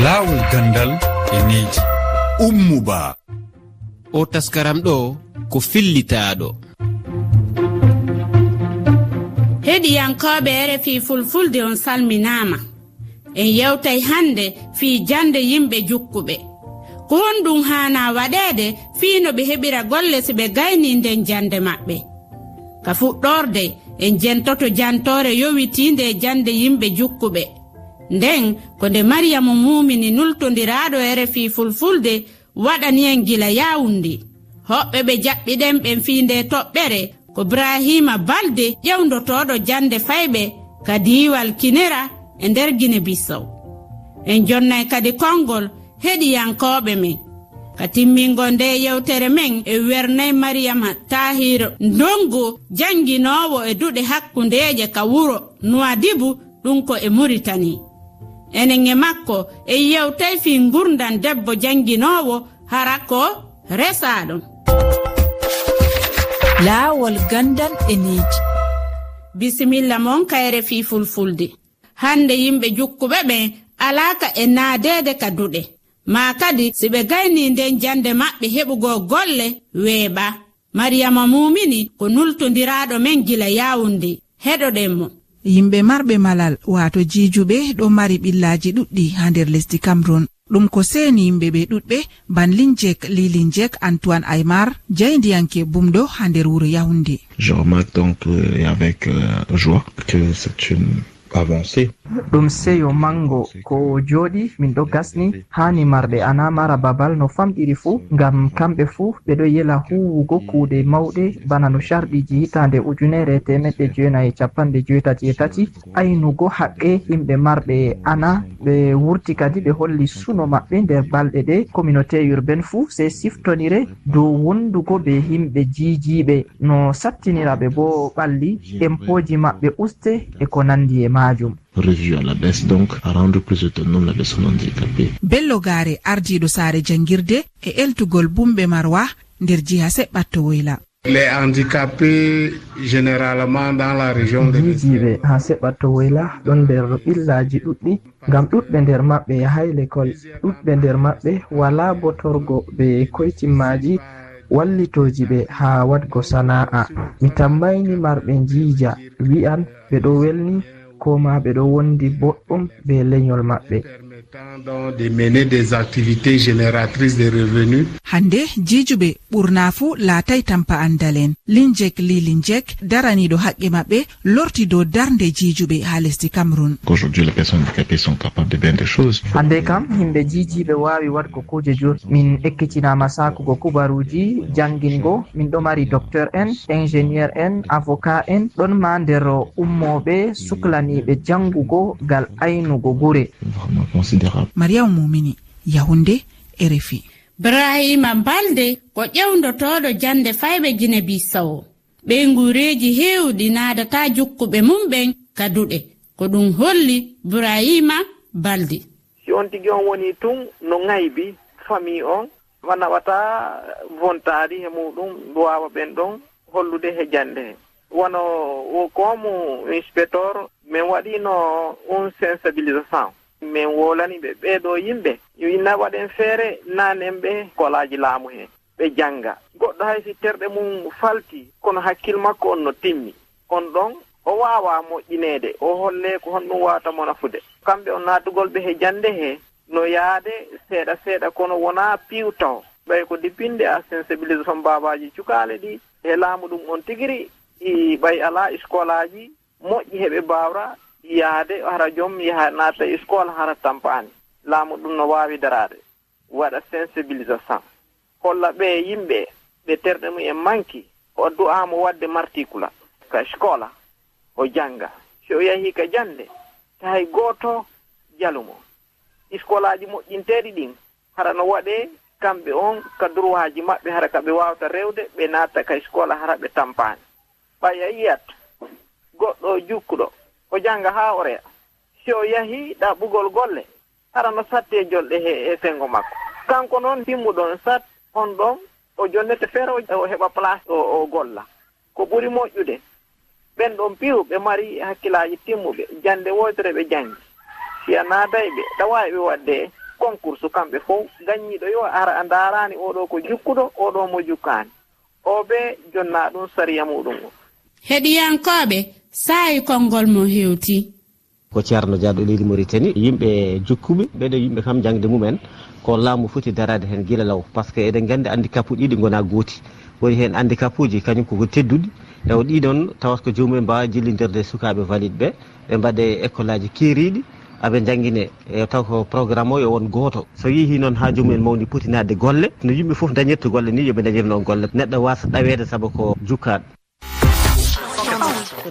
laawol gandal e needi ummuba. O taskaram ɗo ko fillitaɗo heɗiyankoɓe rfi fulfulde on salminama en yewtay hande fii jande yimɓe jukkuɓe. Ko honɗum hana waɗede fii no ɓe heɓira golle so ɓe gayni nden jande maɓɓe. Ka fuɗɗorde en jentoto jantore yowitinde e jande yimɓe jukkuɓe. nden ko nde mariyamu mumini nultodiraɗo e rfi fulfulde waɗanien gila yawundi hoɓɓe ɓe jaɓɓiɗen ɓen fi nde toɓɓere ko brahima balde ƴewdotoɗo jande fayɓe ka diwal kinera e nder guine bissow en jonnay kadi konngol heɗiyankoɓe men. Ka timmingo nde yewtere men e wernay mariyama tahir ndongo jannginowo e duɗe hakkundeje ka wuro nuwadibu ɗum ko e muritani. enen e makko e yewtay fi gurdan debbo jannginowo hara ko resaɗon laawol gandan e neeji bisimilla mon kayre fi fulfulde. Hande yimɓe jukkuɓe ɓen alaka e naadede ka duɗe. Ma kadi si ɓe gayni nden jande maɓɓe heɓugo golle weeɓa. Mariyama mumini ko nultodiraɗo men gila yawunde heɗoɗen mo yimɓe marɓe malal wato jijuɓe ɗo mari ɓillaji ɗuɗɗi ha nder lesdi cameron ɗum ko seni yimɓe ɓe ɗuɗɓe banlinjek lilinjek antoine aymar jeyndiyanke bumɗo ha nder wuro yahunde je remarque donc euh, avec euh, joie que c'est une avancée ɗum seyo mango ko joɗi min ɗo gasni hani marɓe ana mara babal no famɗiri fuu ngam kamɓe fuu ɓeɗo yela huwugo kuuɗe mawɗe. Bana no sharɗiji hitande ujunere temeɗɗe jeenayi capanɗe joetati e tati. Aynugo haqqe yimɓe marɓe ana ɓe wurti kadi ɓe holli suno maɓɓe nder balɗe ɗe. Communauté urbaine fuu sey siftonire dow wondugo be himɓe jijiɓe. No sattiniraɓe bo ɓalli empoji maɓɓe uste e ko nandi e majum. revue à la baisse. Donc à rendre plus autonome la personne handicapé bello gare ardiɗo saare janguirde e eltugol bumɓe marwa nder jiha seɓɓatto woyla. Les handicapés généralement dans la région jijiɓe ha seɓɓatto woyla ɗon nder ɓillaji ɗuɗɗi ngam ɗuɗɓe nder maɓɓe yahay l'école ɗuɗɓe nder maɓɓe wala botorgo ɓe koytimmaji wallitoji ɓe ha wadgo sana'a mi tammaini marɓe jiija wi'an ɓe ɗo welni koma ɓe ɗo wondi boɗɗum be lenyol maɓɓe. de mener des activités génératrices de revenu hande jijuɓe ɓurna fuu laatay tampa andal'en. Linjek li linjek daraniɗo haqqe maɓɓe lorti dow darde jijuɓe ha lesdi cameron hande kam himɓe jijiɓe wawi wadgo kuje jur. Min ekkitinama sakugo kubaruji jangingo min ɗo mari docteur en ingénieur en avocat en. Ɗon ma nder ummoɓe suklaniɓe jangugo gal aynugo gure. kam mariyamu mumini yahunde e refi brahima balde ko ƴewdotoɗo jande fayɓe guine bisawo ɓe ngureji heewɗi naadata jukkuɓe mum ɓen kaduɗe. Ko ɗum holli brahima balde si on tigi on woni tun no ŋaybi famille on. Wanaɓata bontaari he muɗum duwawa ɓen ɗon hollude he jande. He wono komu inspecteur min waɗino un sensibilisation. min wolani ɓe ɓeeɗo yimɓe. Yo inna waɗen feere nanen ɓe kolaji laamu heen ɓe jannga. Goɗɗo hay si terɗe mum falti kono hakkil makko on no timmi. On ɗon o waawa moƴƴineede o holle ko honɗum waawata mo nafude kamɓe on naatugol ɓe he jannde hee no yaade seeɗa seeɗa kono wonaa piiwtaw ɓay ko dippinde a sensibilisation mbaabaji cukaale ɗi e laamu ɗum on tigiri. I ɓay alaa iskolaji moƴƴi heɓe mbaawra yaade hara joom yaha naata école hara tampani. Laamu ɗum no waawi daraade. Waɗa sensibilisation. Holla ɓe yimɓe ɓe terɗe mum e manki o du'aamo waɗde marticula ka scola o jannga. So o yahii ka jannde tahay gooto jalumo. Iscolaaji moƴƴinteeɗi ɗin hara no waɗee kamɓe on ka droitji maɓɓe hara ka ɓe waawta rewde ɓe naata ka scola hara ɓe tampaani. A yiyat goɗɗo jukkuɗo jannga haa o reeɗa si o yahii ɗaɓɓugol golle arano satti e jolɗe he e senngo makko. Kanko noon timmuɗon sat on ɗon o jonnete feere o heɓa place o o golla. Ko ɓuri moƴƴude. Ɓen ɗon piw ɓe mari hakkillaaji timmuɓe jannde woytere ɓe janngi. Siya naaday ɓe ɗawaawi ɓe waɗde concours kamɓe fof gaññiiɗo yo ara ndaaraani oɗo ko jukkuɗo oɗo mo jukkaani. O ɓe jonnaa ɗum sariya muɗum o. heɗiyankoɓe saayi konngol mo hewti. Ko ceerno diaɗo leydi maritani yimɓe jokkuɓe ɓeɗo yimɓe kam jangde mumen ko laamu foti darade hen guila law par ce que eɗen gandi handicap uji ɗiɗi gona gooti. Woni hen handicap uji kañum koko tedduɗi. Taw ɗiɗon tawat ko jomumen mbawa jillidirde sukaɓe valide ɓe ɓe mbaɗe école aji keeriɗi aɓe jangguine e taw ko programme o yo won goto so yeehi noon ha jomumen mawni potinade golle. No yimɓe foof dañirta golle ni yooɓe dañir noon golle. Neɗɗo wasa ɗawede saabu ko jukkaɗo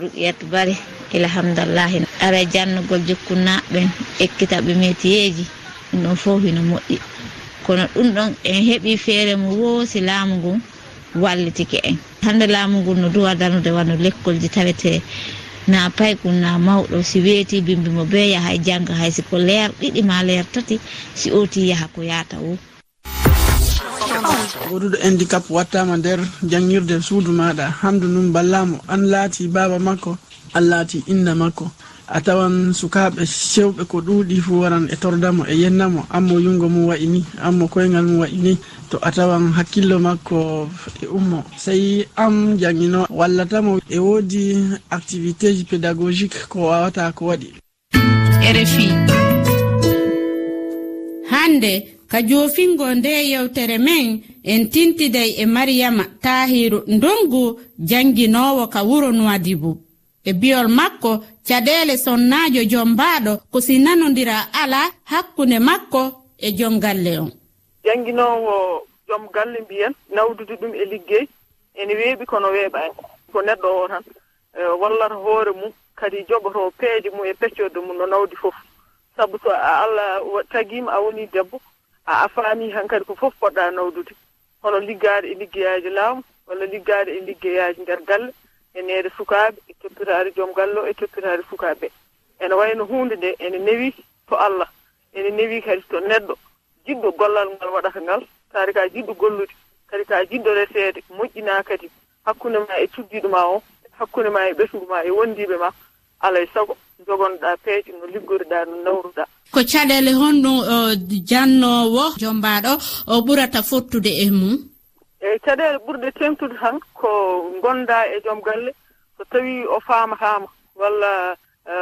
ruqiyat bari ilhamdullahi ara jannugol jokkunnaɓen ekkitaɓe metiyeji ɗum ɗon fof hino moƴƴi. Kono ɗum ɗon en heeɓi feere mo woosi laamu ngun wallitike en. Hande laamu ngun no duwa danude wano lekkolji tawete na paykum na mawɗo si weeti bimbimo be yaha e jangga hay siko leer ɗiɗi ma leer tati si oti yaha ko yata wo goɗuɗo handicap wattama nder jangirde suudu maɗa. Hamdu num ballamo an laati baba makko an laati inna makko. A tawan sukaɓe sewɓe ko ɗuuɗi fu waran e tordamo e yennamo. Ammo yungo mum wayi ni ammo koyngal mum wayi ni to a tawan hakkillo makko e ummo. Sey am jangino wallatamo e woodi activité ji pédagogique ko wawata ko waɗi. Rfi hande ka jofingo nde yewtere men en tintiday e mariyama tahiru ndongu janginowo ka wuro nuwadibo e biyol makko caɗele sonnajo jombaɗo ko sinanodira ala hakkunde makko e jom galle on janginowo joom galle mbiyen nawdude ɗum e liggey ene weeɓi kono weeɓani ko neɗɗo o tan. E, Wallata hoore mum kadi jogoto peeje mum e peccorde mum no nawdi fof. Sabu so allah tagima a woni debbo a faami han kadi ko fof poɗɗa nawdude. Hono liggaade e liggeyaji laamu walla liggaade e liggeyaji nder galle e neede sukaaɓe e toppitaade joom gallo e toppitaade sukaaɓe. Ene wayno huunde nde ene newi to allah ene newi kadi to neɗɗo. Jiɗɗo gollal ngal waɗata ngal taade ka jiɗɗo gollude kadi ka jiɗɗo reseede moƴƴinaa kadi. Hakkunde ma e cuddiɗo ma o hakkunde ma e ɓesgu ma e wondiiɓe ma alay sago jogonoɗa peeje no liggoriɗa no nawruɗa. Ko caɗele honɗum jannowo jombaɗo o ɓurata fottude e mum? Eyi caɗele ɓurɗe tengtude tan ko gonda e joom galle so tawi o faamatama walla e,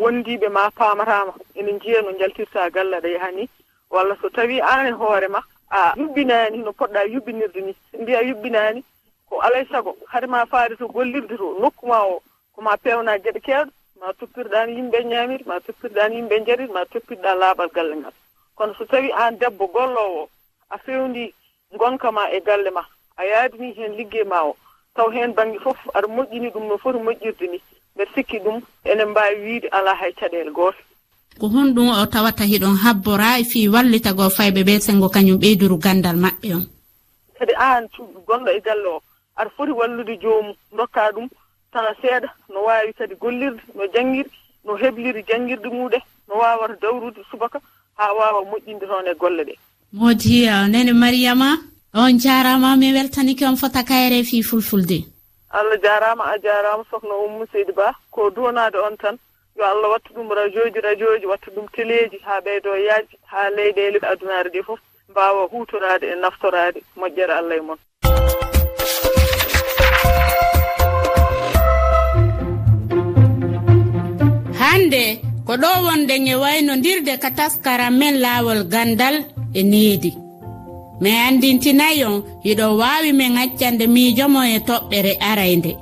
wondiɓe ma paamatama ene jiiya no jaltirta galle aɗa yaha ni walla so tawi an e hoore ma a yuɓɓinani no poɗɗa yuɓɓinirde ni mbiya yuɓɓinani ko alay saago hade ma faade to gollirde to nokku ma o koma pewna gueɗe kewɗe ma toppirɗani yimɓe ñaamiri ma toppirɗani yimɓe jarit ma toppirɗa laaɓal galle ngal. Kono so tawi an debbo gollowo a fewndi gonka ma e galle ma a yaadini heen liggey ma o taw heen baŋnge fof aɗa moƴƴini ɗum no foti moƴƴirde ni. Mbeɗa sikki ɗum enen mbawi wiide ala hay caɗele gooto. Ko honɗum o tawata hiɗon habbora e fi wallitago fayɓe ɓe sengo kañum ɓeyduru gandal maɓɓe on? Kadi an gonɗo e galle o aɗa foti wallude joomum dokka ɗum temps seeɗa no waawi kadi gollirde no janngirde no hebliri janngirde muuɗe no waawata dawrude subaka haa waawa moƴƴinde toon e golle ɗee moodi nene mariama on jaaraama mi weltanike on fota kayre fii fulfulde. Allah jaaraama a jaaraama sohna ummu seydi ba ko doonaade on tan yo allah watta ɗum radio ji radio ji watta ɗum téléji haa ɓeydoo yaaji haa leyɗeele adunaare ɗee fof mbaawa huutoraade e naftoraade moƴƴere allah e mon. hande ko ɗo wonde e waynodirde ka taskaram men laawol gandal e needi mi andintinayi on hiɗo waawi min accande miijomo e toɓɓere araynde.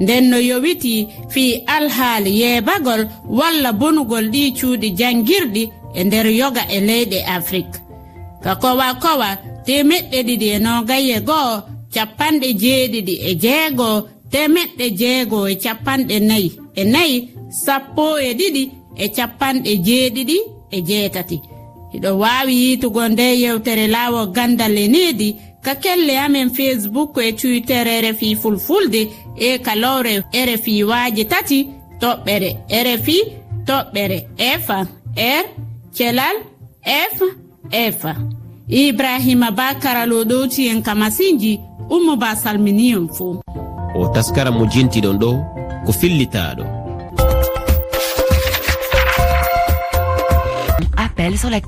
Nden no yowiti fii alhaali yeebagol walla bonugol ɗi cuuɗi janngirɗi e nder yoga e leyɗe afrique. Ka kowa kowa temeɗɗe ɗiɗi e nogaye go'o capanɗe jeeɗiɗi e jeegoo temeɗɗe jeegoo e capanɗe nayi e nayi sappo e ɗiɗi e capanɗe jeeɗiɗi e jeetati. Hiɗo waawi yiitugo nde yewtere laawo gandal e needi ka kelle amen facebook e twitter e rfi fulfulde e kalowre rfi waaji tati toɓɓere rfi toɓɓere fm r thelal f f. Ibrahima ba karalo ɗowti en ka masinji ummo ba salmini fo o taskara mo jintiɗon ɗo ko fillitaɗo appel sur la